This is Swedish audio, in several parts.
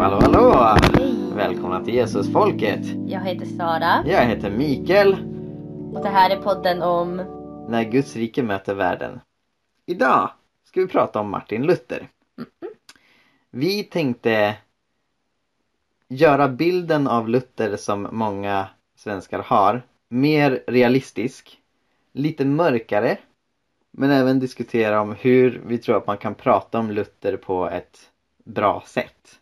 hallå, hallå! Hej! Välkomna till Jesusfolket! Jag heter Sara Jag heter Mikael. och det här är podden om När Guds rike möter världen. Idag ska vi prata om Martin Luther. Vi tänkte göra bilden av Luther som många svenskar har mer realistisk, lite mörkare, men även diskutera om hur vi tror att man kan prata om Luther på ett bra sätt.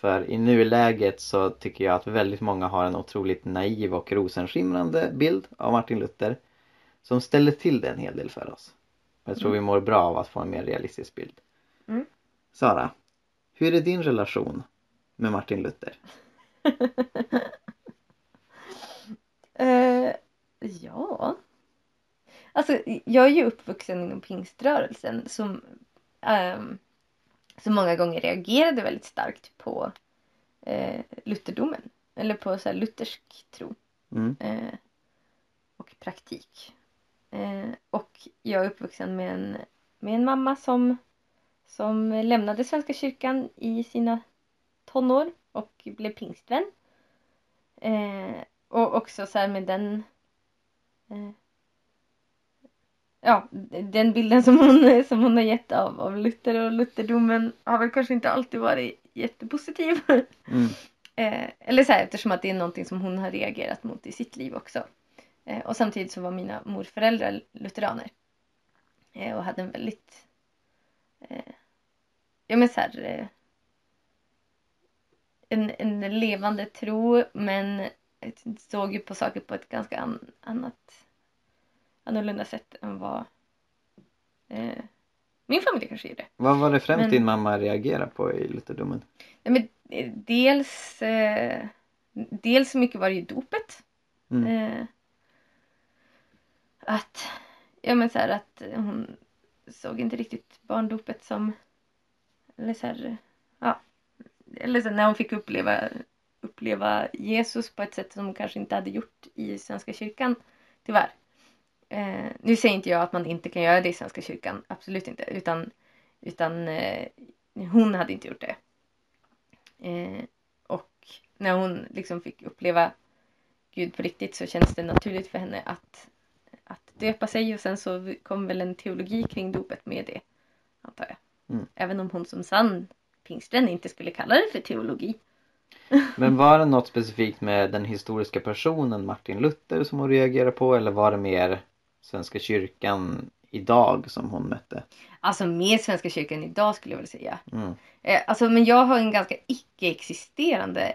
För i nuläget så tycker jag att väldigt många har en otroligt naiv och rosenskimrande bild av Martin Luther som ställer till det en hel del för oss. Jag tror vi mår bra av att få en mer realistisk bild. Mm. Sara, hur är din relation med Martin Luther? Eh, Ja Alltså jag är ju uppvuxen inom pingströrelsen som ehm, som många gånger reagerade väldigt starkt på eh, lutherdomen eller på så här, luthersk tro Mm. eh, och praktik. Eh, och jag är uppvuxen med en, med en mamma som, som lämnade Svenska kyrkan i sina tonår och blev pingstvän. Eh, och också så här med den eh, Ja, den bilden som hon, som hon har gett av, av Luther och lutherdomen har väl kanske inte alltid varit jättepositiv. Mm. Eh, eller så här, eftersom att det är någonting som hon har reagerat mot i sitt liv också. Eh, och samtidigt så var mina morföräldrar lutheraner. Eh, och hade en väldigt... Eh, ja men så här... Eh, en, en levande tro men såg ju på saker på ett ganska an, annat annorlunda sätt än vad eh, min familj kanske gjorde. Vad var det främst Men- din mamma reagerade på i lutherdomen? Nej, men eh, dels, eh, dels mycket var det ju dopet. Mm. Eh, att, ja men så här att hon såg inte riktigt barndopet som, eller så här, ja. Eller så när hon fick uppleva, uppleva Jesus på ett sätt som hon kanske inte hade gjort i Svenska kyrkan, tyvärr. Eh, nu säger inte jag att man inte kan göra det i Svenska kyrkan, absolut inte. Utan, utan eh, hon hade inte gjort det. Eh, och när hon liksom fick uppleva Gud på riktigt så känns det naturligt för henne att, att döpa sig och sen så kom väl en teologi kring dopet med det, antar jag. Mm. Även om hon som sann pingstvän inte skulle kalla det för teologi. Men var det något specifikt med den historiska personen Martin Luther som hon reagerade på eller var det mer Svenska kyrkan idag som hon mötte? Alltså med Svenska kyrkan idag skulle jag vilja säga. Mm. Eh, alltså, men jag har en ganska icke-existerande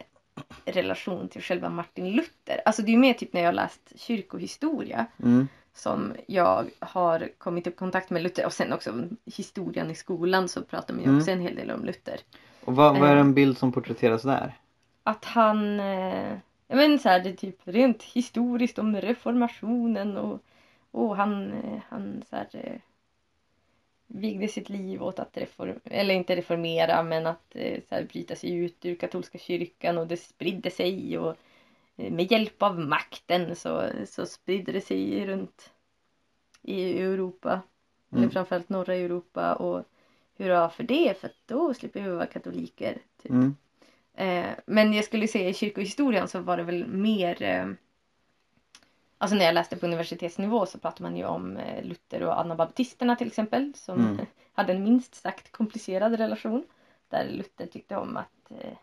relation till själva Martin Luther. Alltså det är mer typ när jag har läst kyrkohistoria Mm. som jag har kommit i kontakt med Luther och sen också historien i skolan så pratar man ju Mm. också en hel del om Luther. Och vad, vad är Eh. en bild som porträtteras där? Att han, eh, jag inte så här, det är typ rent historiskt om reformationen och, och han, eh, han så här, eh, vigde sitt liv åt att reformera, eller inte reformera men att eh, så här, bryta sig ut ur katolska kyrkan och det spridde sig och med hjälp av makten så, så spridde det sig runt i Europa. Eller Mm. framförallt norra Europa och hurra för det för då slipper vi vara katoliker. Typ. Mm. Eh, men jag skulle säga i kyrkohistorien så var det väl mer Alltså när jag läste på universitetsnivå så pratade man ju om eh, Luther och anabaptisterna till exempel som Mm. hade en minst sagt komplicerad relation. Där Luther tyckte om att eh,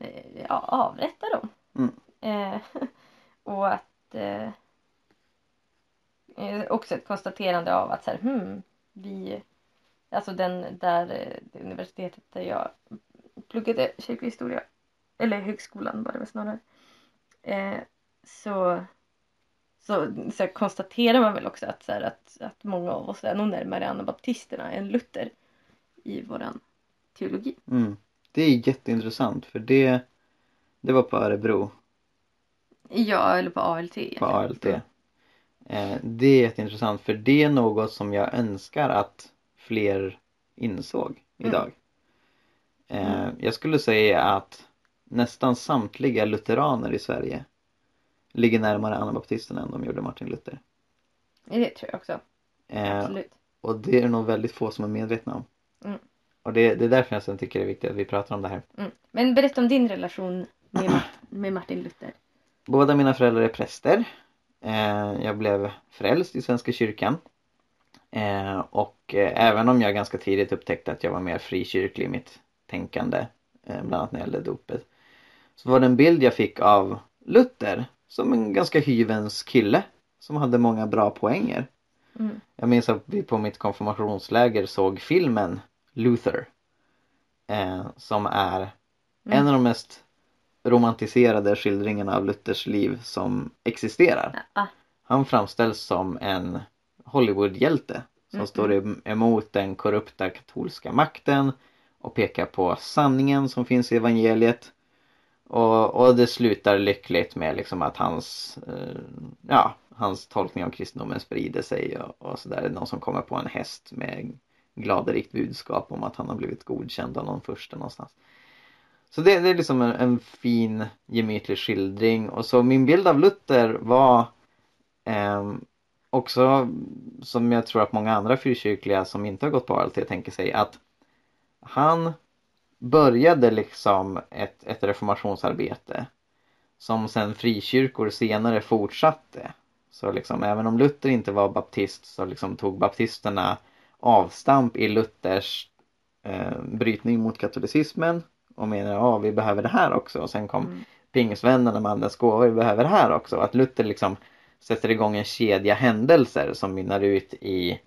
eh, ja, avrätta dem. Mm. Eh, och att eh, eh, också ett konstaterande av att så här, hmm, vi Alltså den där det universitetet där jag pluggade kyrkohistoria. Eller högskolan var det väl snarare. Eh, så så, så konstaterar man väl också att, så här, att, att många av oss är nog närmare anabaptisterna än Luther i våran teologi. Mm. Det är jätteintressant för det, det var på Örebro, Ja, eller på ALT. på. ALT. Eh, det är jätteintressant för det är något som jag önskar att fler insåg idag. Eh, jag skulle säga att nästan samtliga lutheraner i Sverige ligger närmare anabaptisterna än de gjorde Martin Luther. Det tror jag också. Eh, Absolut. och det är nog väldigt få som är medvetna om. Mm. Och det, det är därför jag sen tycker det är viktigt att vi pratar om det här. Mm. Men berätta om din relation med, med Martin Luther. Båda mina föräldrar är präster. Eh, jag blev frälst i Svenska kyrkan. Eh, och eh, även om jag ganska tidigt upptäckte att jag var mer frikyrklig i mitt tänkande, eh, bland annat när det gällde dopet, så var det en bild jag fick av Luther som en ganska hyvens kille som hade många bra poänger. Mm. Jag minns att vi på mitt konfirmationsläger såg filmen Luther. Eh, som är Mm. en av de mest romantiserade skildringarna av Luthers liv som existerar. Ah, Han framställs som en Hollywoodhjälte som Mm, står em- emot den korrupta katolska makten och pekar på sanningen som finns i evangeliet. Och, och det slutar lyckligt med liksom att hans, eh, ja, hans tolkning av kristendomen sprider sig och, och sådär. Någon som kommer på en häst med gladerikt budskap om att han har blivit godkänd av någon första någonstans. Så det, det är liksom en, en fin gemytlig skildring och så min bild av Luther var eh, också som jag tror att många andra fyrkyrkliga som inte har gått på ALT tänker sig att han började liksom ett, ett reformationsarbete som sen frikyrkor senare fortsatte. Så liksom även om Luther inte var baptist så liksom tog baptisterna avstamp i Luthers eh, brytning mot katolicismen och menade att ah, vi behöver det här också och sen kom mm. pingsvännerna med andens gåvor, vi behöver det här också. Att Luther liksom sätter igång en kedja händelser som mynnar ut i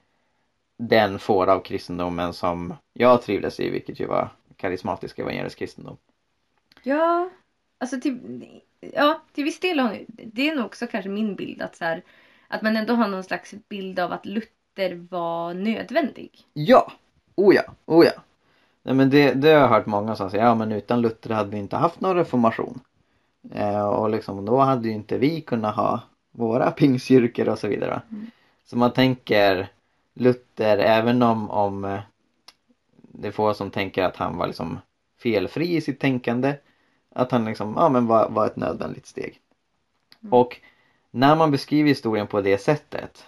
den fåra av kristendomen som jag trivdes i, vilket ju var karismatisk evangelisk kristendom. Ja, alltså till, ja, till viss del har det är nog också kanske min bild att så här, att man ändå har någon slags bild av att Luther var nödvändig. Ja! Oh ja, oh ja. Nej men det, det har jag hört många som säger, ja men utan Luther hade vi inte haft någon reformation. Eh, och liksom då hade ju inte vi kunnat ha våra pingstkyrkor och så vidare. Mm. Så man tänker Luther, även om, om eh, det är få som tänker att han var liksom felfri i sitt tänkande. Att han liksom, ja men var, var ett nödvändigt steg. Mm. Och när man beskriver historien på det sättet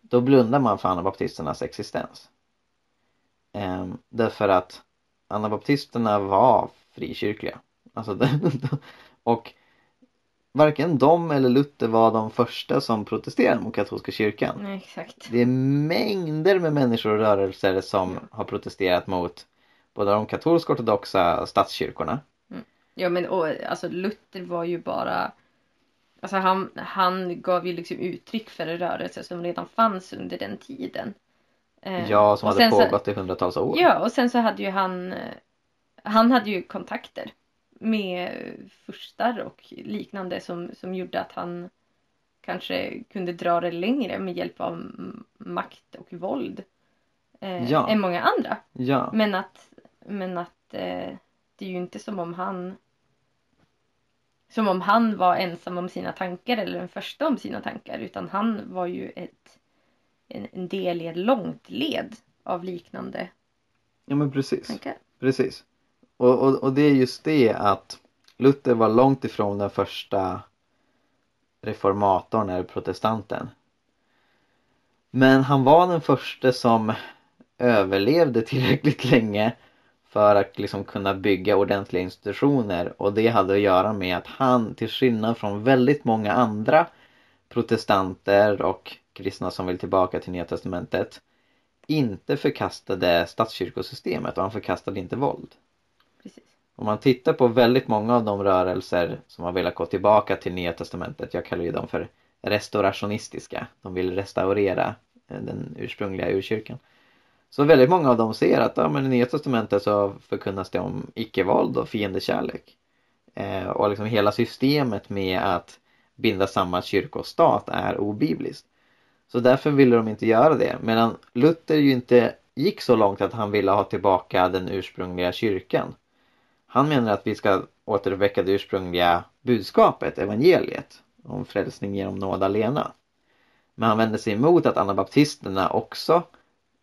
då blundar man för anabaptisternas existens. Ehm, därför att anabaptisterna var frikyrkliga. Alltså, och varken de eller Luther var de första som protesterade mot katolska kyrkan. Nej, exakt. Det är mängder med människor och rörelser som har protesterat mot både de katolsk-ortodoxa statskyrkorna. Ja men och, alltså Luther var ju bara Alltså han, han gav ju liksom uttryck för en rörelse som redan fanns under den tiden. Eh, Ja, som och hade sen så- pågått i hundratals år. Ja, och sen så hade ju han eh, Han hade ju kontakter med furstar och liknande som, som gjorde att han kanske kunde dra det längre med hjälp av makt och våld. Eh, Ja. Än många andra. Ja. Men att, men att eh, det är ju inte som om han som om han var ensam om sina tankar eller den första om sina tankar utan han var ju ett, en, en del i ett långt led av liknande ja men precis. tankar. Precis. Och, och, och det är just det att Luther var långt ifrån den första reformatorn eller protestanten. Men han var den första som överlevde tillräckligt länge för att liksom kunna bygga ordentliga institutioner och det hade att göra med att han till skillnad från väldigt många andra protestanter och kristna som vill tillbaka till Nya Testamentet inte förkastade statskyrkosystemet och han förkastade inte våld. Precis. Om man tittar på väldigt många av de rörelser som har velat gå tillbaka till Nya Testamentet, jag kallar ju dem för restaurationistiska. De vill restaurera eh, den ursprungliga urkyrkan. Så väldigt många av dem ser att ja, men i Nya Testamentet så förkunnas det om icke-våld och fiendekärlek. Eh, och liksom hela systemet med att binda samman kyrka och stat är obibliskt. Så därför ville de inte göra det. Medan Luther ju inte gick så långt att han ville ha tillbaka den ursprungliga kyrkan. Han menar att vi ska återuppväcka det ursprungliga budskapet, evangeliet, om frälsning genom nåd alena. Men han vände sig emot att anabaptisterna också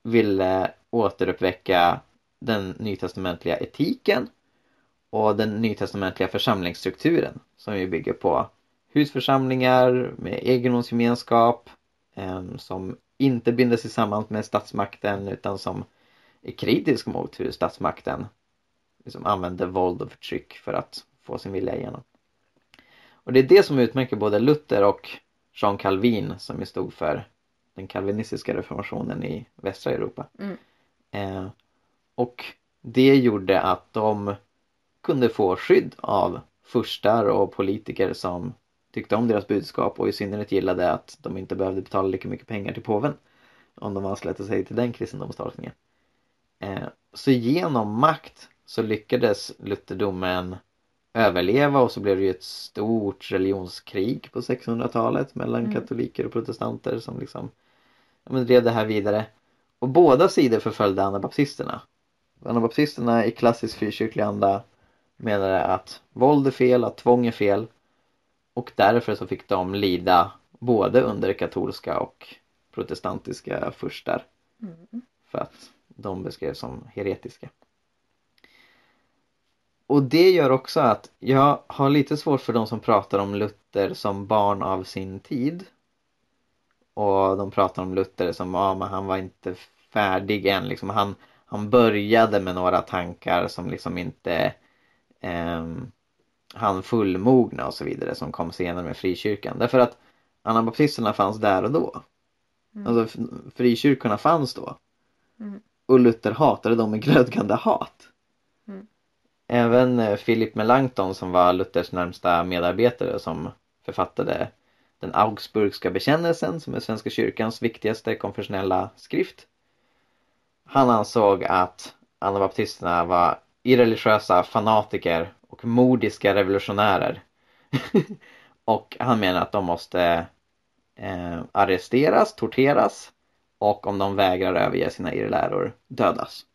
ville återuppväcka den nytestamentliga etiken och den nytestamentliga församlingsstrukturen som ju bygger på husförsamlingar med egendomsgemenskap som inte binder sig samman med statsmakten utan som är kritisk mot hur statsmakten liksom använder våld och förtryck för att få sin vilja igenom. Och det är det som utmärker både Luther och Jean Calvin som ju stod för den kalvinistiska reformationen i västra Europa. Mm. Eh, och det gjorde att de kunde få skydd av furstar och politiker som tyckte om deras budskap och i synnerhet gillade att de inte behövde betala lika mycket pengar till påven om de anslöt sig till den kristendomstolkningen. Eh, så genom makt så lyckades lutherdomen överleva och så blev det ju ett stort religionskrig på 600-talet mellan Mm. katoliker och protestanter som liksom ja, men drev det här vidare. Och båda sidor förföljde anabaptisterna. Anabaptisterna i klassisk frikyrklig anda menade att våld är fel, att tvång är fel och därför så fick de lida både under katolska och protestantiska furstar Mm. för att de beskrevs som heretiska. Och det gör också att jag har lite svårt för de som pratar om Luther som barn av sin tid. Och de pratar om Luther som, ja men han var inte färdig än liksom. Han, han började med några tankar som liksom inte ehm, han fullmogna och så vidare som kom senare med frikyrkan. Därför att anabaptisterna fanns där och då. Mm. Alltså frikyrkorna fanns då. Mm. Och Luther hatade dem med glödgande hat. Även eh, Philip Melanchthon som var Luthers närmsta medarbetare som författade den Augsburgska bekännelsen som är Svenska kyrkans viktigaste konfessionella skrift. Han ansåg att anabaptisterna var irreligiösa fanatiker och modiska revolutionärer. och han menar att de måste eh, arresteras, torteras och om de vägrar överge sina irrläror dödas.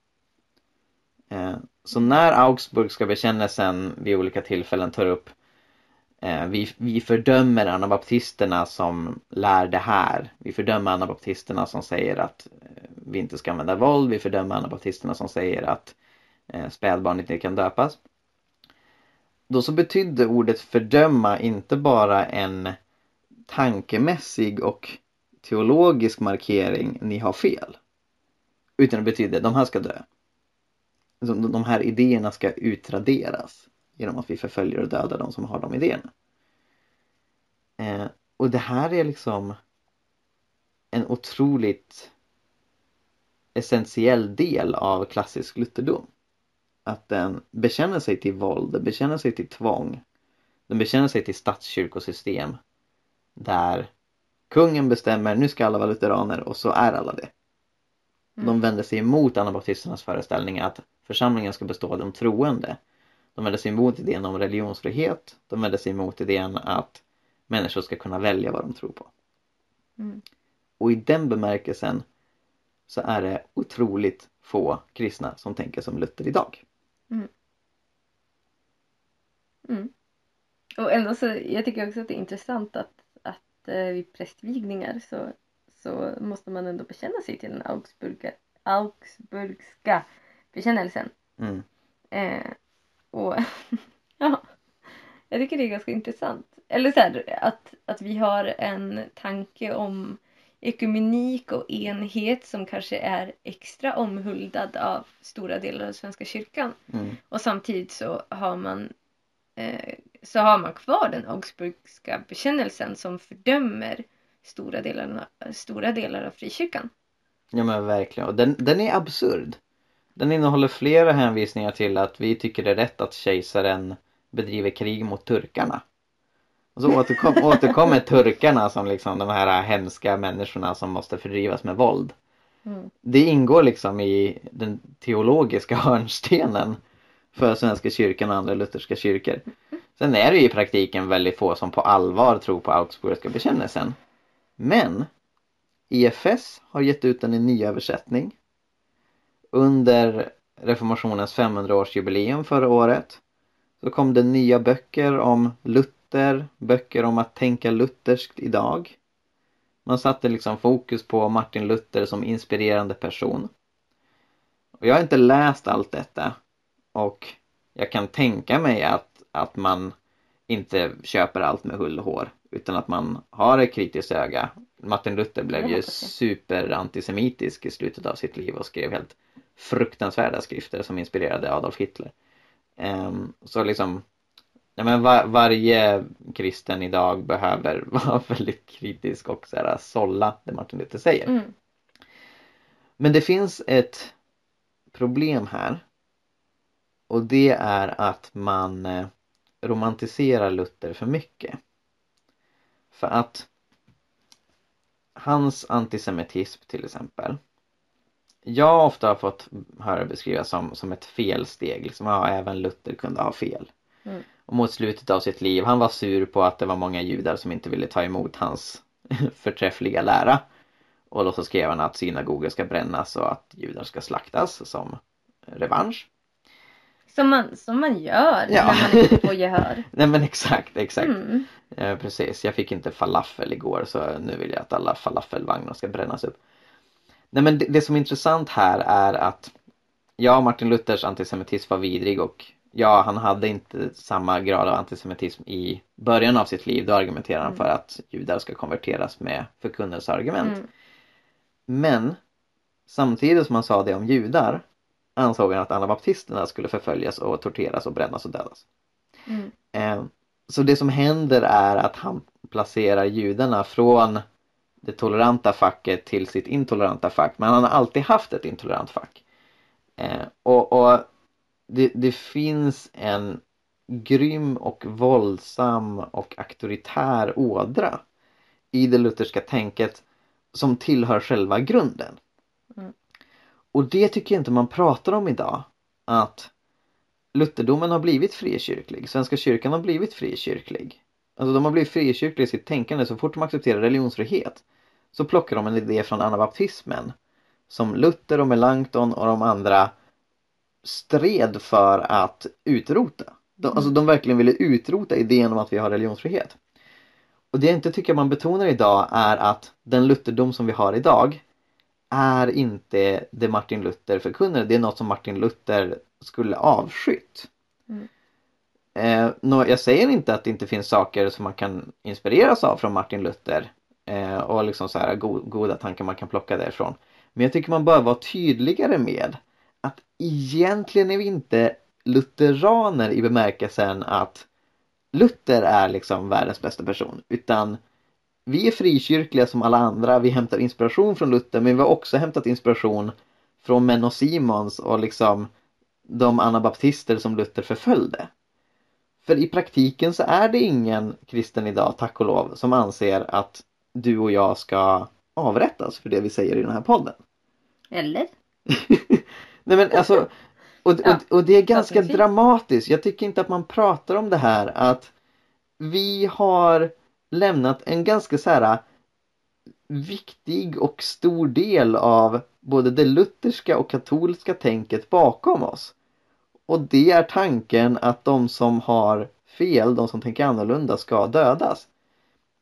Eh, så när Augsburgska bekännelsen vid olika tillfällen tar upp eh, vi, vi fördömer anabaptisterna som lär det här. Vi fördömer anabaptisterna som säger att eh, vi inte ska använda våld. Vi fördömer anabaptisterna som säger att eh, spädbarn inte kan döpas. Då så betydde ordet fördöma inte bara en tankemässig och teologisk markering, ni har fel. Utan det betyder, de här ska dö. Alltså, de- De här idéerna ska utraderas genom att vi förföljer och dödar de som har de idéerna. Eh, och det här är liksom en otroligt essentiell del av klassisk lutherdom. Att den bekänner sig till våld, den bekänner sig till tvång. Den bekänner sig till statskyrkosystem. Där kungen bestämmer, nu ska alla vara lutheraner och så är alla det. Mm. De vänder sig emot anabaptisternas föreställning att församlingen ska bestå av de troende. De vänder sig emot idén om religionsfrihet. De vänder sig emot idén att människor ska kunna välja vad de tror på. Mm. Och i den bemärkelsen så är det otroligt få kristna som tänker som Luther idag. Mm. Och ändå så, jag tycker också att det är intressant att, att eh, vid prästvigningar så, så måste man ändå bekänna sig till den Augsburga, Augsburgska bekännelsen. Mm. Eh, och ja, jag tycker det är ganska intressant. Eller så här, att, att vi har en tanke om ekumenik och enhet som kanske är extra omhuldad av stora delar av Svenska kyrkan. Mm. Och samtidigt så har man eh, så har man kvar den Augsburgska bekännelsen som fördömer stora delar, stora delar av frikyrkan. Ja men verkligen. Och den, den är absurd. Den innehåller flera hänvisningar till att vi tycker det är rätt att kejsaren bedriver krig mot turkarna. Och så återkom, återkommer turkarna som liksom de här hemska människorna som måste fördrivas med våld. Mm. Det ingår liksom i den teologiska hörnstenen för Svenska kyrkan och andra lutherska kyrkor. Sen är det ju i praktiken väldigt få som på allvar tror på Augsburgska bekännelsen. Men IFS har gett ut den i nyöversättning under reformationens 500-årsjubileum förra året så kom det nya böcker om Luther, böcker om att tänka lutherskt idag. Man satte liksom fokus på Martin Luther som inspirerande person. Och jag har inte läst allt detta och jag kan tänka mig att, att man inte köper allt med hull och hår utan att man har ett kritiskt öga. Martin Luther blev ju hoppas det. super antisemitisk i slutet av sitt liv och skrev helt fruktansvärda skrifter som inspirerade Adolf Hitler. Um, så liksom Ja, men var, varje kristen idag behöver vara väldigt kritisk och så här, sålla det Martin Luther säger. Mm. Men det finns ett problem här. Och det är att man eh, romantiserar Luther för mycket. För att hans antisemitism till exempel. Jag ofta har fått höra beskrivas som, som ett felsteg. Liksom, ja, även Luther kunde ha fel. Mm. Och mot slutet av sitt liv, han var sur på att det var många judar som inte ville ta emot hans förträffliga lära. Och då så skrev han att synagogor ska brännas och att judar ska slaktas som revansch. Som man, som man gör Ja. när man inte får gehör. Nej men exakt, exakt. Mm. Eh, precis, jag fick inte falafel igår så nu vill jag att alla falafelvagnar ska brännas upp. Nej men det, det som är intressant här är att ja, Martin Luthers antisemitism var vidrig och ja, han hade inte samma grad av antisemitism i början av sitt liv. Då argumenterar han Mm. för att judar ska konverteras med förkunnelseargument. Mm. Men samtidigt som han sa det om judar ansåg han att anabaptisterna skulle förföljas och torteras och brännas och dödas. Mm. Eh, Så det som händer är att han placerar judarna från det toleranta facket till sitt intoleranta fack. Men han har alltid haft ett intolerant fack. Eh, Och, och det, det finns en grym och våldsam och auktoritär ådra i det lutherska tänket som tillhör själva grunden. Mm. Och det tycker jag inte man pratar om idag. Att Lutherdomen har blivit frikyrklig. Svenska kyrkan har blivit frikyrklig. Alltså de har blivit frikyrkliga i sitt tänkande. Så fort de accepterar religionsfrihet så plockar de en idé från anabaptismen. Som Luther och Melanchthon och de andra stred för att utrota. De, alltså de verkligen ville utrota idén om att vi har religionsfrihet. Och det jag inte tycker man betonar idag är att den lutherdom som vi har idag är inte det Martin Luther förkunnade. Det är något som Martin Luther skulle avskytt. Mm. Eh, jag säger inte att det inte finns saker som man kan inspireras av från Martin Luther. Eh, och liksom så här go goda tankar man kan plocka därifrån. Men jag tycker man bör vara tydligare med att egentligen är vi inte lutheraner i bemärkelsen att Luther är liksom världens bästa person. Utan vi är frikyrkliga som alla andra. Vi hämtar inspiration från Luther men vi har också hämtat inspiration från Menno Simons och liksom de anabaptister som Luther förföljde. För i praktiken så är det ingen kristen idag, tack och lov, som anser att du och jag ska avrättas för det vi säger i den här podden. Eller? Nej men alltså och, Ja, och, och det är ganska förhoppningsvis. dramatiskt. Jag tycker inte att man pratar om det här att vi har lämnat en ganska så här viktig och stor del av både det lutherska och katolska tänket bakom oss. Och det är tanken att de som har fel, de som tänker annorlunda, ska dödas.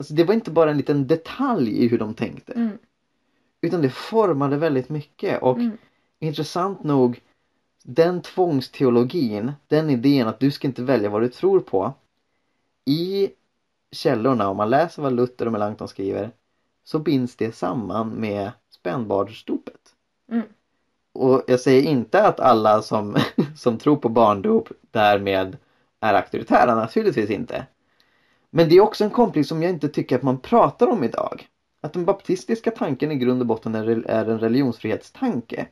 Alltså det var inte bara en liten detalj i hur de tänkte. Mm. Utan det formade väldigt mycket. Och Mm. intressant nog, den tvångsteologin, den idén att du ska inte välja vad du tror på. I källorna, om man läser vad Luther och Melanchthon skriver, så binds det samman med spännbarnsdopet. Mm. Och jag säger inte att alla som, som tror på barndop därmed är auktoritära, naturligtvis inte. Men det är också en koppling som jag inte tycker att man pratar om idag. Att den baptistiska tanken i grund och botten är, en religionsfrihetstanke.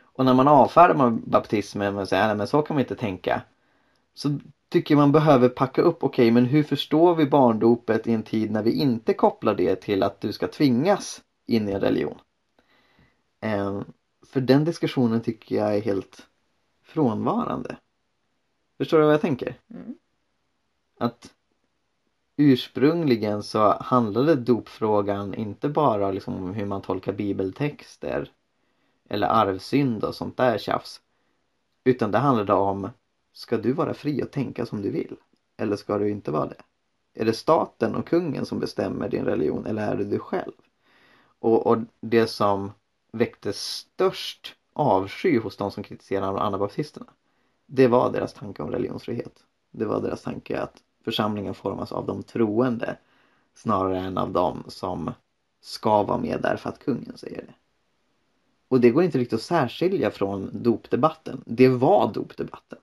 Och när man avfärdar baptismen och säger att så kan man inte tänka. Så tycker man behöver packa upp, okej men hur förstår vi barndopet i en tid när vi inte kopplar det till att du ska tvingas in i en religion? Ehm, för den diskussionen tycker jag är helt frånvarande. Förstår du vad jag tänker? Mm. Att ursprungligen så handlade dopfrågan inte bara liksom om hur man tolkar bibeltexter eller arvsynd och sånt där tjafs. Utan det handlade om, ska du vara fri och tänka som du vill? Eller ska du inte vara det? Är det staten och kungen som bestämmer din religion eller är det du själv? Och, och det som väckte störst avsky hos de som kritiserade anabaptisterna det var deras tanke om religionsfrihet. Det var deras tanke att församlingen formas av de troende snarare än av de som ska vara med därför att kungen säger det. Och det går inte riktigt att särskilja från dopdebatten. Det var dopdebatten.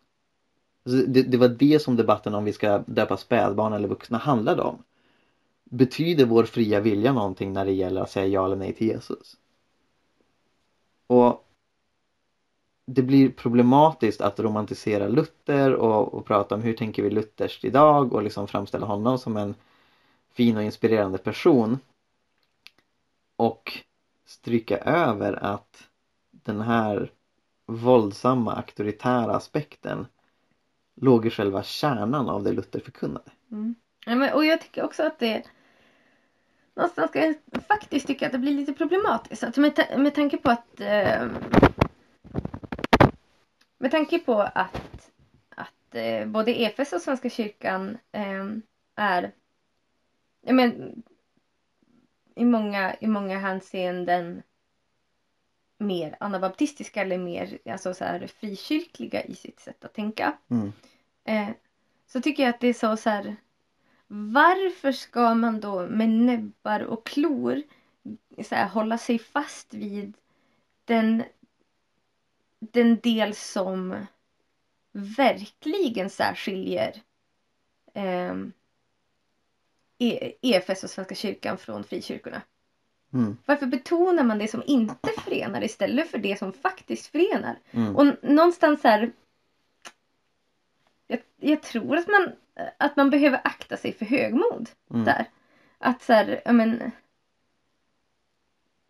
Alltså, det, det var det som debatten om vi ska döpa spädbarn eller vuxna handlade om. Betyder vår fria vilja någonting när det gäller att säga ja eller nej till Jesus? Och det blir problematiskt att romantisera Luther och, och prata om hur tänker vi lutherskt idag och liksom framställa honom som en fin och inspirerande person. Och stryka över att den här våldsamma auktoritära aspekten låg i själva kärnan av det Luther förkunnade. Mm. Ja, men, och jag tycker också att det någonstans ska jag faktiskt tycka att det blir lite problematiskt. Att med, ta- med tanke på att eh, med tanke på att, att eh, både EFS och Svenska kyrkan eh, är ja, men, i, många, i många hänseenden mer anabaptistiska eller mer alltså så här, frikyrkliga i sitt sätt att tänka. Mm. Eh, så tycker jag att det är så, så här. Varför ska man då med näbbar och klor så här, hålla sig fast vid den, den del som verkligen särskiljer eh, E- EFS och Svenska kyrkan från frikyrkorna? Mm. Varför betonar man det som inte förenar istället för det som faktiskt förenar? Mm. Och någonstans här. Jag, jag tror att man, att man behöver akta sig för högmod Mm. där. Att så här, ja men.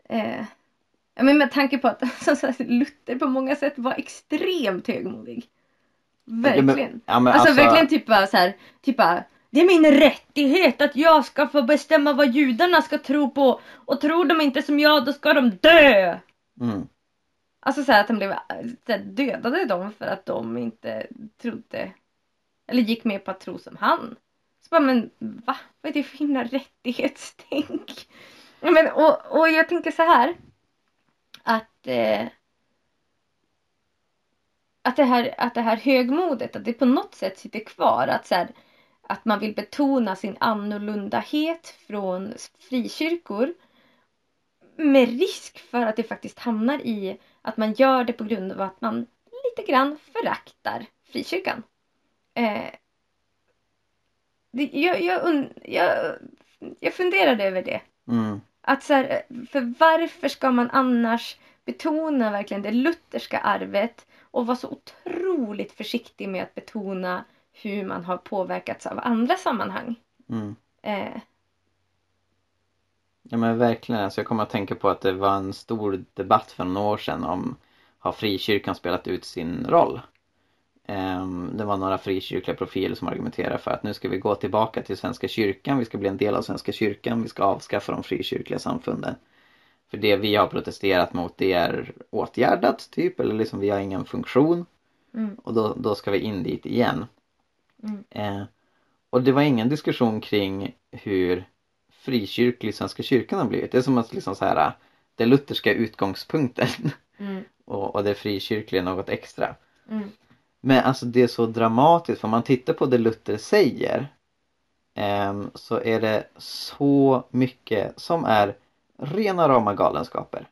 Eh, men med tanke på att Luther på många sätt var extremt högmodig. Verkligen. Ja, men alltså, alltså- verkligen typ bara så här, typ bara, det är min rättighet att jag ska få bestämma vad judarna ska tro på och tror de inte som jag då ska de dö! Mm. Alltså så här att han blev här, dödade dem för att de inte trodde eller gick med på att tro som han. Så bara men va? Vad är det för himla rättighetstänk? Men, och, och jag tänker så här eh, att det här, att det här högmodet, att det på något sätt sitter kvar. Att, så här, att man vill betona sin annorlundahet från frikyrkor. Med risk för att det faktiskt hamnar i att man gör det på grund av att man lite grann föraktar frikyrkan. Eh, det, jag, jag, jag, jag funderade över det. Mm. Att så här, för varför ska man annars betona verkligen det lutherska arvet och vara så otroligt försiktig med att betona hur man har påverkats av andra sammanhang. Mm. Eh, Ja men verkligen, alltså jag kommer att tänka på att det var en stor debatt för några år sedan om har frikyrkan spelat ut sin roll? Ehm, Det var några frikyrkliga profiler som argumenterade för att nu ska vi gå tillbaka till Svenska kyrkan, vi ska bli en del av Svenska kyrkan, vi ska avskaffa de frikyrkliga samfunden. För det vi har protesterat mot det är åtgärdat typ, eller liksom vi har ingen funktion. Mm. Och då, då ska vi in dit igen. Mm. Eh, och det var ingen diskussion kring hur frikyrklig Svenska kyrkan har blivit. Det är som att liksom så här, det lutherska utgångspunkten mm, och, och det frikyrkliga något extra. mm, Men alltså det är så dramatiskt för om man tittar på det Luther säger ehm, så är det så mycket som är rena rama galenskaper.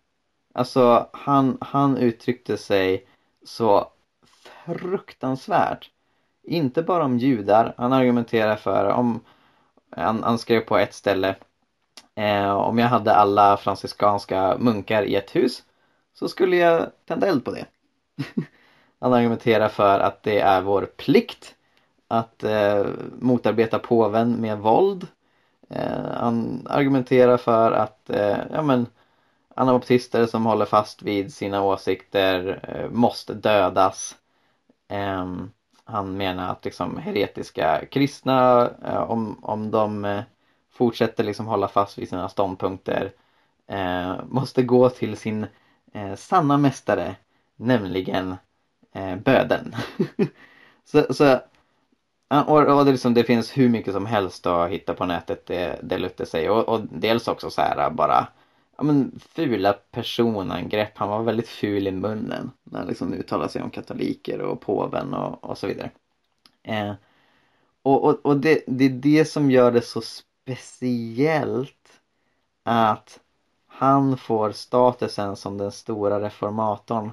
Alltså han, han uttryckte sig så fruktansvärt. Inte bara om judar, han argumenterar för om han, han skrev på ett ställe eh, om jag hade alla franciskanska munkar i ett hus så skulle jag tända eld på det. Han argumenterar för att det är vår plikt att eh, motarbeta påven med våld. Eh, han argumenterar för att eh, ja, men, anabaptister som håller fast vid sina åsikter eh, måste dödas. Ehm, han menar att liksom heretiska kristna, eh, om, om de eh, fortsätter liksom hålla fast vid sina ståndpunkter, eh, måste gå till sin eh, sanna mästare, nämligen eh, böden. så, så och, och det, liksom, det finns hur mycket som helst att hitta på nätet, eh, det, det Luther säger. Och, och dels också så här bara ja, men, fula personangrepp. Han var väldigt ful i munnen när han liksom uttalade sig om katoliker och påven och, och så vidare. Eh, och och, och det, det är det som gör det så speciellt att han får statusen som den stora reformatorn.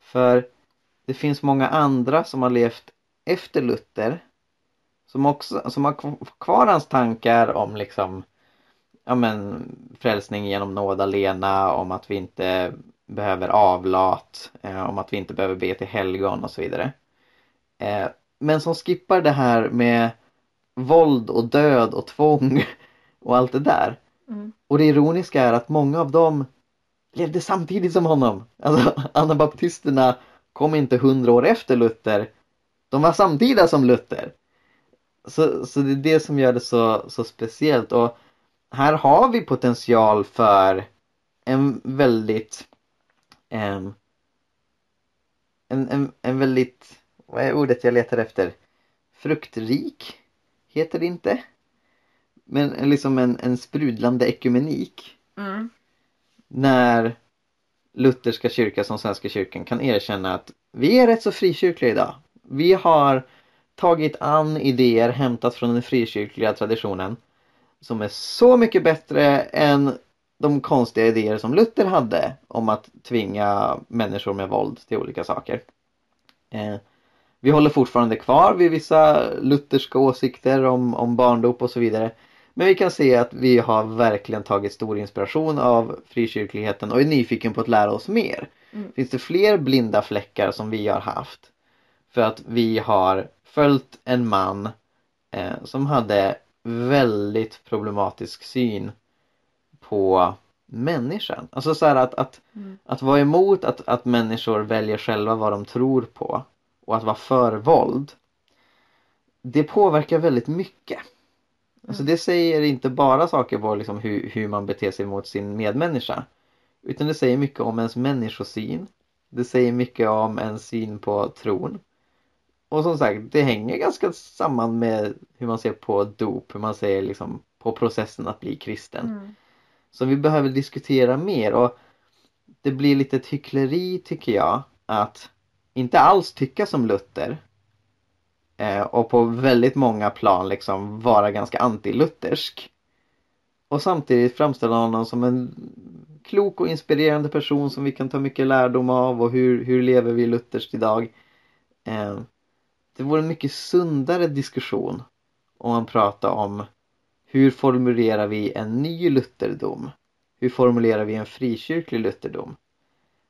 För det finns många andra som har levt efter Luther som också som har kvar hans tankar om liksom ja men frälsning genom nåd alena, om att vi inte behöver avlat, eh, om att vi inte behöver be till helgon och så vidare. Eh, men som skippar det här med våld och död och tvång och allt det där. Mm. Och det ironiska är att många av dem levde samtidigt som honom. Alltså anabaptisterna kom inte hundra år efter Luther. De var samtida som Luther. Så, så det är det som gör det så, så speciellt och här har vi potential för en väldigt um, en, en, en väldigt, vad är ordet jag letar efter? Fruktrik heter det inte? Men liksom en, en sprudlande ekumenik. Mm. När Lutherska kyrkan som Svenska kyrkan kan erkänna att vi är rätt så frikyrkliga idag. Vi har tagit an idéer hämtat från den frikyrkliga traditionen som är så mycket bättre än de konstiga idéer som Luther hade om att tvinga människor med våld till olika saker. Eh, vi håller fortfarande kvar vid vissa lutherska åsikter om, om barndop och så vidare. Men vi kan se att vi har verkligen tagit stor inspiration av frikyrkligheten och är nyfiken på att lära oss mer. Mm. Finns det fler blinda fläckar som vi har haft? För att vi har följt en man eh, som hade väldigt problematisk syn på människan. Alltså så att, att, mm. att vara emot att, att människor väljer själva vad de tror på och att vara för våld. Det påverkar väldigt mycket. Alltså mm. det säger inte bara saker på liksom hur, hur man beter sig mot sin medmänniska. Utan det säger mycket om ens människosyn. Det säger mycket om ens syn på tron. Och som sagt, det hänger ganska samman med hur man ser på dop, hur man ser liksom på processen att bli kristen. Mm. Så vi behöver diskutera mer och det blir lite ett hyckleri tycker jag att inte alls tycka som Luther eh, och på väldigt många plan liksom vara ganska anti-luthersk. Och samtidigt framställa honom som en klok och inspirerande person som vi kan ta mycket lärdom av och hur, hur lever vi lutherskt idag. Eh, det vore en mycket sundare diskussion om man pratar om hur formulerar vi en ny lutherdom? Hur formulerar vi en frikyrklig lutherdom?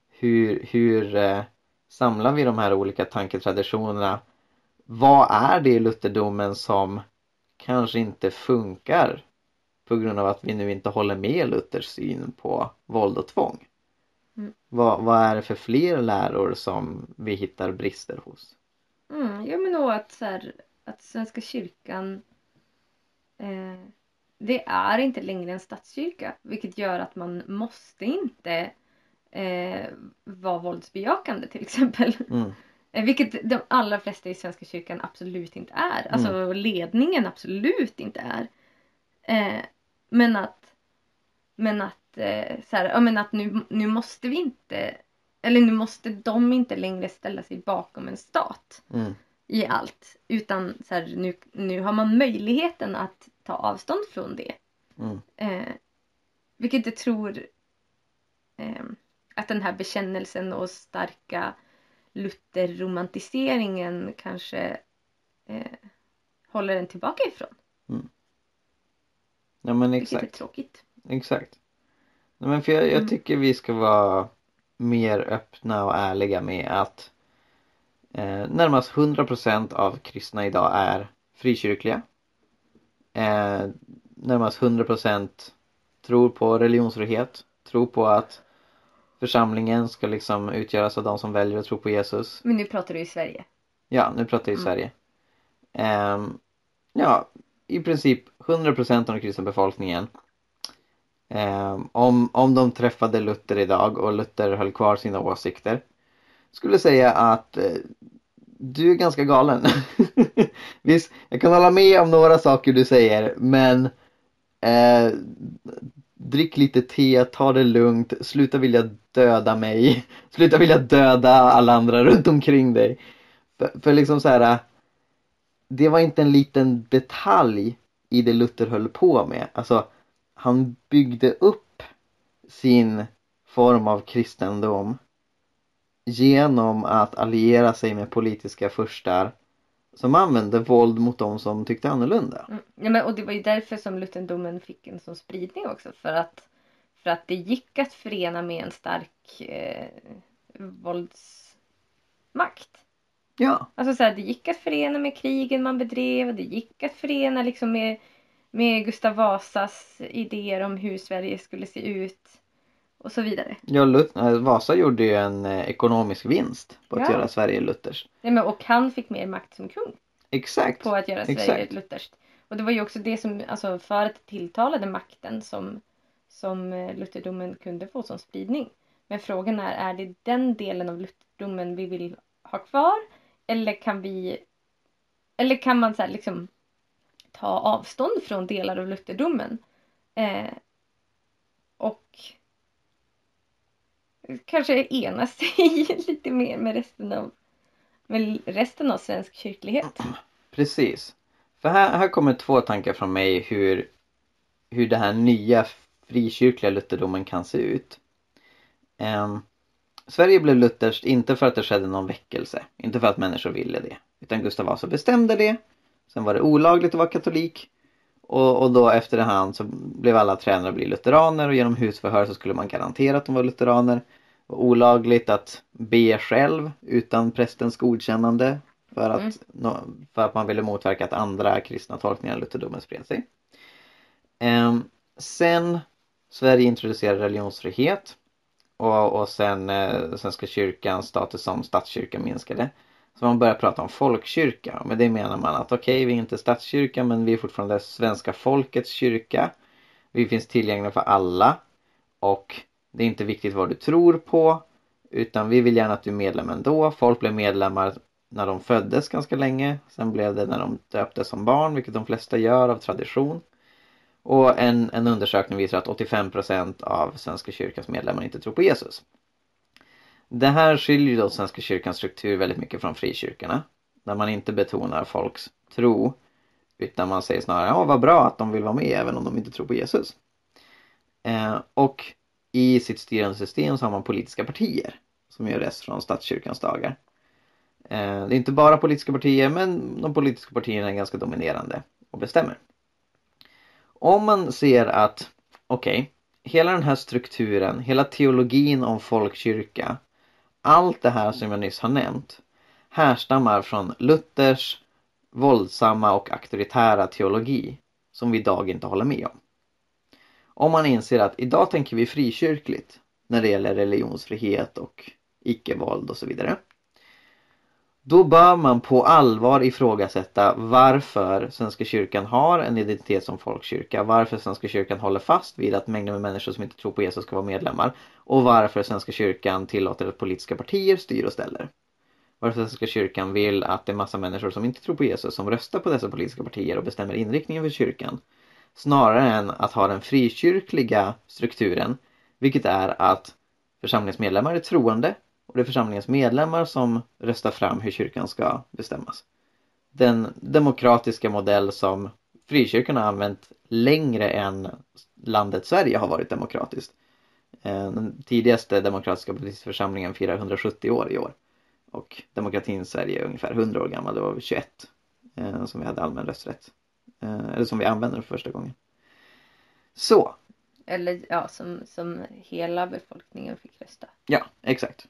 Hur, hur eh, samlar vi de här olika tanketraditionerna? Vad är det i lutherdomen som kanske inte funkar på grund av att vi nu inte håller med Luthers syn på våld och tvång? Mm. Vad, vad är det för fler läror som vi hittar brister hos? Mm, ja men nog att, så här, att Svenska kyrkan eh, det är inte längre en statskyrka vilket gör att man måste inte eh, vara våldsbejakande till exempel. Mm. Eh, vilket de allra flesta i Svenska kyrkan absolut inte är. Alltså mm. ledningen absolut inte är. Eh, men att men att, eh, så här, ja, men att nu, nu måste vi inte eller nu måste de inte längre ställa sig bakom en stat mm. i allt. Utan så här, nu, nu har man möjligheten att ta avstånd från det. Mm. Eh, vilket jag tror eh, att den här bekännelsen och starka Luther-romantiseringen kanske eh, håller en tillbaka ifrån. Mm. Ja men exakt. Vilket är tråkigt. Exakt. Nej, men för jag, jag mm. tycker vi ska vara mer öppna och ärliga med att eh, närmast 100% av kristna idag är frikyrkliga. Eh, närmast 100% tror på religionsfrihet, tror på att församlingen ska liksom utgöras av de som väljer att tro på Jesus. Men nu pratar du i Sverige? Ja, nu pratar jag i mm. Sverige. Eh, ja, i princip 100% av den kristna befolkningen Eh, om, om de träffade Luther idag och Luther höll kvar sina åsikter skulle säga att eh, du är ganska galen. Visst, jag kan hålla med om några saker du säger men eh, drick lite te, ta det lugnt, sluta vilja döda mig, sluta vilja döda alla andra runt omkring dig. För, för liksom så här, eh, det var inte en liten detalj i det Luther höll på med. Alltså han byggde upp sin form av kristendom genom att alliera sig med politiska furstar som använde våld mot de som tyckte annorlunda. Mm. Ja, men, och det var ju därför som lutherdomen fick en sån spridning också. För att, för att det gick att förena med en stark eh, våldsmakt. Ja, Alltså så här, det gick att förena med krigen man bedrev. Det gick att förena liksom med, med Gustav Vasas idéer om hur Sverige skulle se ut. Och så vidare. ja äh, Vasa gjorde ju en eh, ekonomisk vinst på att Ja. göra Sverige lutherskt. Nej, men, och han fick mer makt som kung. Exakt. på att göra Sverige Exakt. lutherskt. Och det var ju också det som, alltså för att det tilltalade makten som, som eh, lutherdomen kunde få som spridning. Men frågan är, är det den delen av lutherdomen vi vill ha kvar? Eller kan vi, eller kan man så här liksom ta avstånd från delar av lutherdomen? Eh, och kanske ena sig lite mer med resten av, med resten av svensk kyrklighet. Mm, precis. För här, här kommer två tankar från mig hur, hur den här nya frikyrkliga lutherdomen kan se ut. Ehm, Sverige blev lutherskt inte för att det skedde någon väckelse, inte för att människor ville det. Utan Gustav Vasa bestämde det. Sen var det olagligt att vara katolik. Och, och då efterhand så blev alla tränare bli lutheraner och genom husförhör så skulle man garantera att de var lutheraner. Det var olagligt att be själv utan prästens godkännande för att, Mm. för att man ville motverka att andra kristna tolkningar av lutherdomen spred sig. Ehm, sen Sverige introducerade religionsfrihet och, och sen eh, Svenska kyrkans status som statskyrka minskade. Så man börjar prata om folkkyrka och med det menar man att okej, vi är inte statskyrka men vi är fortfarande svenska folkets kyrka. Vi finns tillgängliga för alla och det är inte viktigt vad du tror på utan vi vill gärna att du är medlem ändå. Folk blev medlemmar när de föddes ganska länge. Sen blev det när de döptes som barn, vilket de flesta gör av tradition. Och en, en undersökning visar att 85% av Svenska kyrkans medlemmar inte tror på Jesus. Det här skiljer då Svenska kyrkans struktur väldigt mycket från frikyrkorna. Där man inte betonar folks tro. Utan man säger snarare, ja vad bra att de vill vara med även om de inte tror på Jesus. Eh, och i sitt styrande system så har man politiska partier. Som gör rest från statskyrkans dagar. Eh, det är inte bara politiska partier men de politiska partierna är ganska dominerande och bestämmer. Om man ser att, okej, hela den här strukturen, hela teologin om folkkyrka, allt det här som jag nyss har nämnt härstammar från Luthers våldsamma och auktoritära teologi som vi idag inte håller med om. Om man inser att idag tänker vi frikyrkligt när det gäller religionsfrihet och icke-våld och så vidare. Då bör man på allvar ifrågasätta varför Svenska kyrkan har en identitet som folkkyrka. Varför Svenska kyrkan håller fast vid att mängder med människor som inte tror på Jesus ska vara medlemmar. Och varför Svenska kyrkan tillåter att politiska partier styr och ställer. Varför Svenska kyrkan vill att det är massa människor som inte tror på Jesus som röstar på dessa politiska partier och bestämmer inriktningen för kyrkan. Snarare än att ha den frikyrkliga strukturen. Vilket är att församlingens medlemmar är troende och det är församlingens medlemmar som röstar fram hur kyrkan ska bestämmas. Den demokratiska modell som frikyrkan har använt längre än landet Sverige har varit demokratiskt. Eh, Den tidigaste demokratiska politiska församlingen firar 170 år i år. Och demokratin i Sverige är ungefär 100 år gammal, det var 21 eh, som vi hade allmän rösträtt. Eh, Eller som vi använde för första gången. Så, Eller ja, som, som hela befolkningen fick rösta. ja exakt.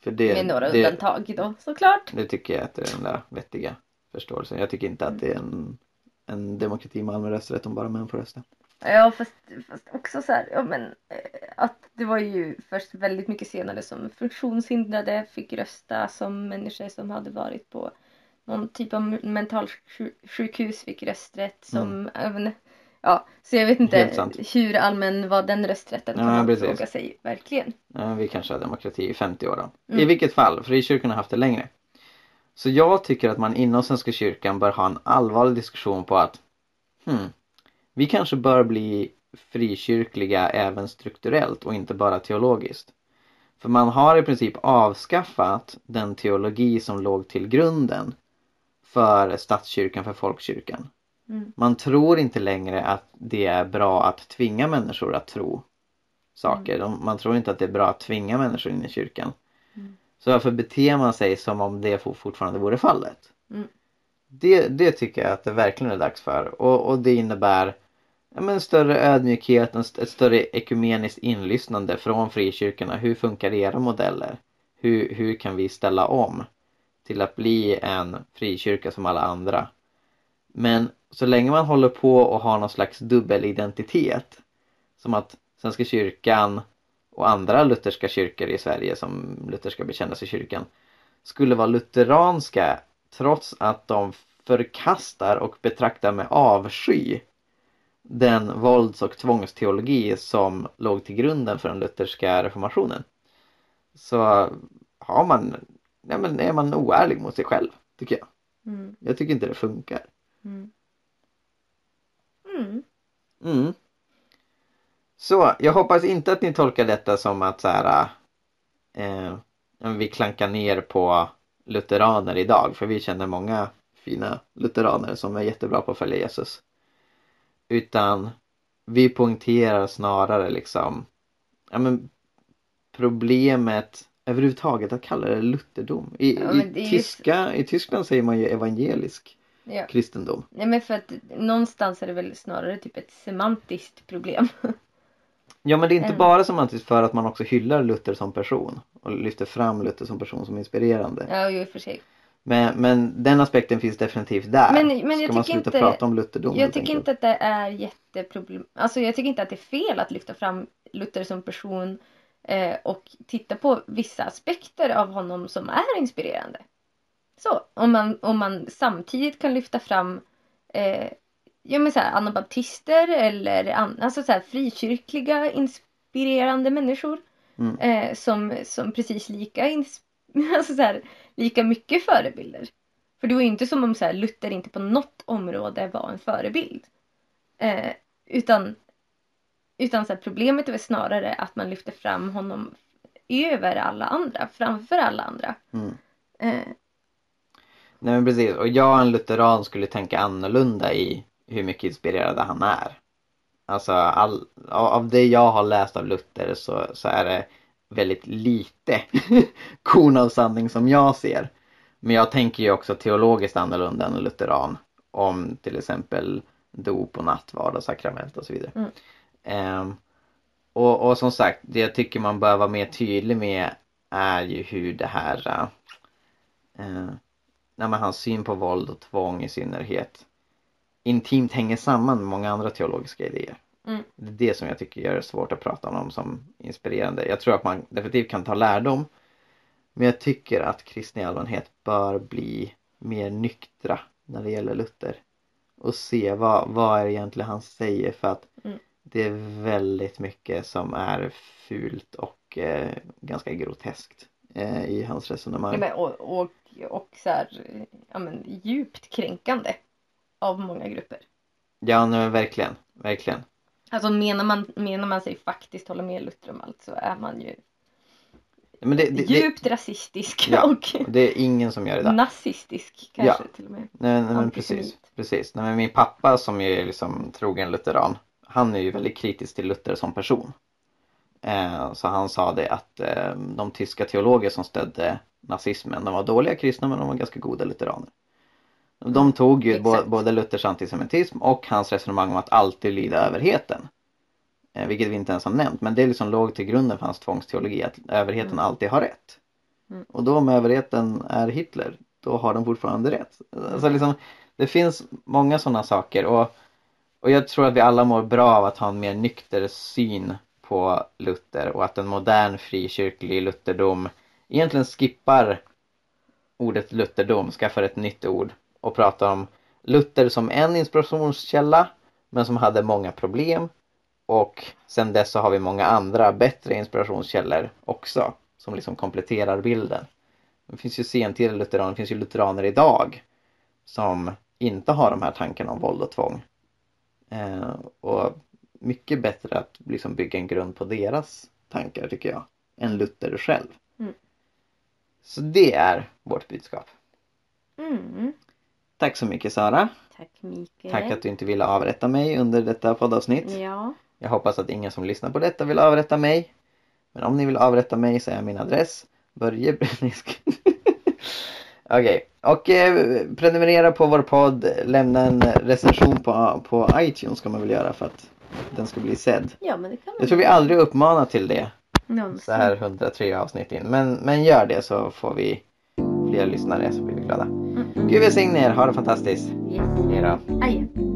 För det, Med några det, undantag då såklart. Det tycker jag att är den där vettiga förståelsen. Jag tycker inte att det är en, en demokrati med allmän rösträtt om bara män får rösta. Ja fast, fast också så här, ja men eh, att det var ju först väldigt mycket senare som funktionshindrade fick rösta som människor som hade varit på någon typ av mentalsjukhus fick rösträtt som även Ja, så jag vet Mm. Inte hur allmän var den rösträtten kan Ja, man precis. fråga sig verkligen. Ja, vi kanske har demokrati i 50 år då. I Mm. vilket fall, frikyrkorna har haft det längre. Så jag tycker att man inom Svenska kyrkan bör ha en allvarlig diskussion på att hmm, vi kanske bör bli frikyrkliga även strukturellt och inte bara teologiskt. För man har i princip avskaffat den teologi som låg till grunden för statskyrkan, för folkkyrkan. Mm. Man tror inte längre att det är bra att tvinga människor att tro saker. De, man tror inte att det är bra att tvinga människor in i kyrkan. Mm. Så varför beter man sig som om det for- fortfarande vore fallet? Mm. Det, det tycker jag att det verkligen är dags för. Och, och det innebär ja, men större ödmjukhet, ett större ekumeniskt inlyssnande från frikyrkorna. Hur funkar era modeller? Hur, hur kan vi ställa om till att bli en frikyrka som alla andra? Men så länge man håller på och har någon slags dubbelidentitet som att Svenska kyrkan och andra lutherska kyrkor i Sverige som lutherska bekännelse kyrkan skulle vara lutheranska trots att de förkastar och betraktar med avsky den vålds och tvångsteologi som låg till grunden för den lutherska reformationen. Så har man, ja men är man oärlig mot sig själv, tycker jag. Mm. Jag tycker inte det funkar. Mm. Mm. Mm. Så jag hoppas inte att ni tolkar detta som att så här, eh, vi klankar ner på lutheraner idag för vi känner många fina lutheraner som är jättebra på att följa Jesus. Utan vi poängterar snarare liksom ja, men problemet överhuvudtaget att kalla det lutherdom. I, Ja, i, tyska, I Tyskland säger man ju evangelisk Ja. kristendom. Nej men för att någonstans är det väl snarare typ ett semantiskt problem. Ja men det är inte Mm. bara semantiskt för att man också hyllar Luther som person och lyfter fram Luther som person som inspirerande. ja, ju för sig. Men, men den aspekten finns definitivt där. Men- men jag Ska man sluta inte- prata om lutherdom Jag tycker enkelt? inte att det är jätteproblem. Alltså jag tycker inte att det är fel att lyfta fram Luther som person eh, och titta på vissa aspekter av honom som är inspirerande. Så, om man, om man samtidigt kan lyfta fram eh, ja, men så här, anabaptister eller an, alltså så här, frikyrkliga inspirerande människor Mm. eh, som, som precis lika, ins, alltså så här, lika mycket förebilder. För det var ju inte som om så här, Luther inte på något område var en förebild. Eh, utan utan så här, problemet är snarare att man lyfter fram honom över alla andra, framför alla andra. Mm. Eh, Nej men precis, och jag en lutheran skulle tänka annorlunda i hur mycket inspirerad han är. Alltså all, av det jag har läst av Luther så, så är det väldigt lite korn av sanning som jag ser. Men jag tänker ju också teologiskt annorlunda än lutheran. Om till exempel dop och nattvard och sakrament och så vidare. Mm. Ehm, och, och som sagt, det jag tycker man bör vara mer tydlig med är ju hur det här uh, nej, men hans syn på våld och tvång i synnerhet intimt hänger samman med många andra teologiska idéer. Mm. Det är det som jag tycker gör det svårt att prata om som inspirerande. Jag tror att man definitivt kan ta lärdom. Men jag tycker att kristna i allmänhet bör bli mer nyktra när det gäller Luther. Och se vad, vad är det egentligen han säger för att Mm. det är väldigt mycket som är fult och eh, ganska groteskt eh, i hans resonemang. ja, och, och, och så här, ja, men, djupt kränkande av många grupper. Ja, nej, verkligen, verkligen. Alltså menar man, menar man sig faktiskt hålla med Luther om allt så är man ju Men det, det, det, djupt rasistisk Ja, och det är ingen som gör det där. nazistisk kanske till och med. Nej, nej men precis. precis. Nej, men min pappa som är liksom trogen lutheran. Han är ju väldigt kritisk till Luther som person. Eh, så han sa det att eh, de tyska teologer som stödde nazismen, de var dåliga kristna men de var ganska goda lutheraner. De tog ju Exakt. både Luthers antisemitism och hans resonemang om att alltid lyda överheten. Eh, vilket vi inte ens har nämnt men det liksom låg till grunden för hans tvångsteologi att överheten Mm. alltid har rätt. Mm. Och då om överheten är Hitler, då har den fortfarande rätt. Alltså liksom, det finns många sådana saker och, och jag tror att vi alla mår bra av att ha en mer nykter syn på Luther och att en modern frikyrklig lutherdom egentligen skippar ordet lutherdom, skaffar ett nytt ord och pratar om Luther som en inspirationskälla men som hade många problem och sen dess så har vi många andra bättre inspirationskällor också som liksom kompletterar bilden. Det finns ju sentida lutheraner, det finns ju lutheraner idag som inte har de här tankarna om våld och tvång. Eh, och mycket bättre att liksom bygga en grund på deras tankar tycker jag, än Luther själv. Mm. Så det är vårt budskap. Mm. Tack så mycket Sara. Tack Mikael. Tack att du inte ville avrätta mig under detta poddavsnitt. Ja. Jag hoppas att ingen som lyssnar på detta vill avrätta mig. Men om ni vill avrätta mig så är min adress Börje Brennisk. Okej, och eh, prenumerera på vår podd. Lämna en recension på, på iTunes ska man väl göra för att den ska bli sedd. Ja, men det kan man. Jag tror vi aldrig uppmanar till det Någonsin. så här 103 avsnitt in. Men, men gör det så får vi fler lyssnare så blir vi glada. Gud välsigne er, ha det fantastiskt. Yes. Hej då. Adjö.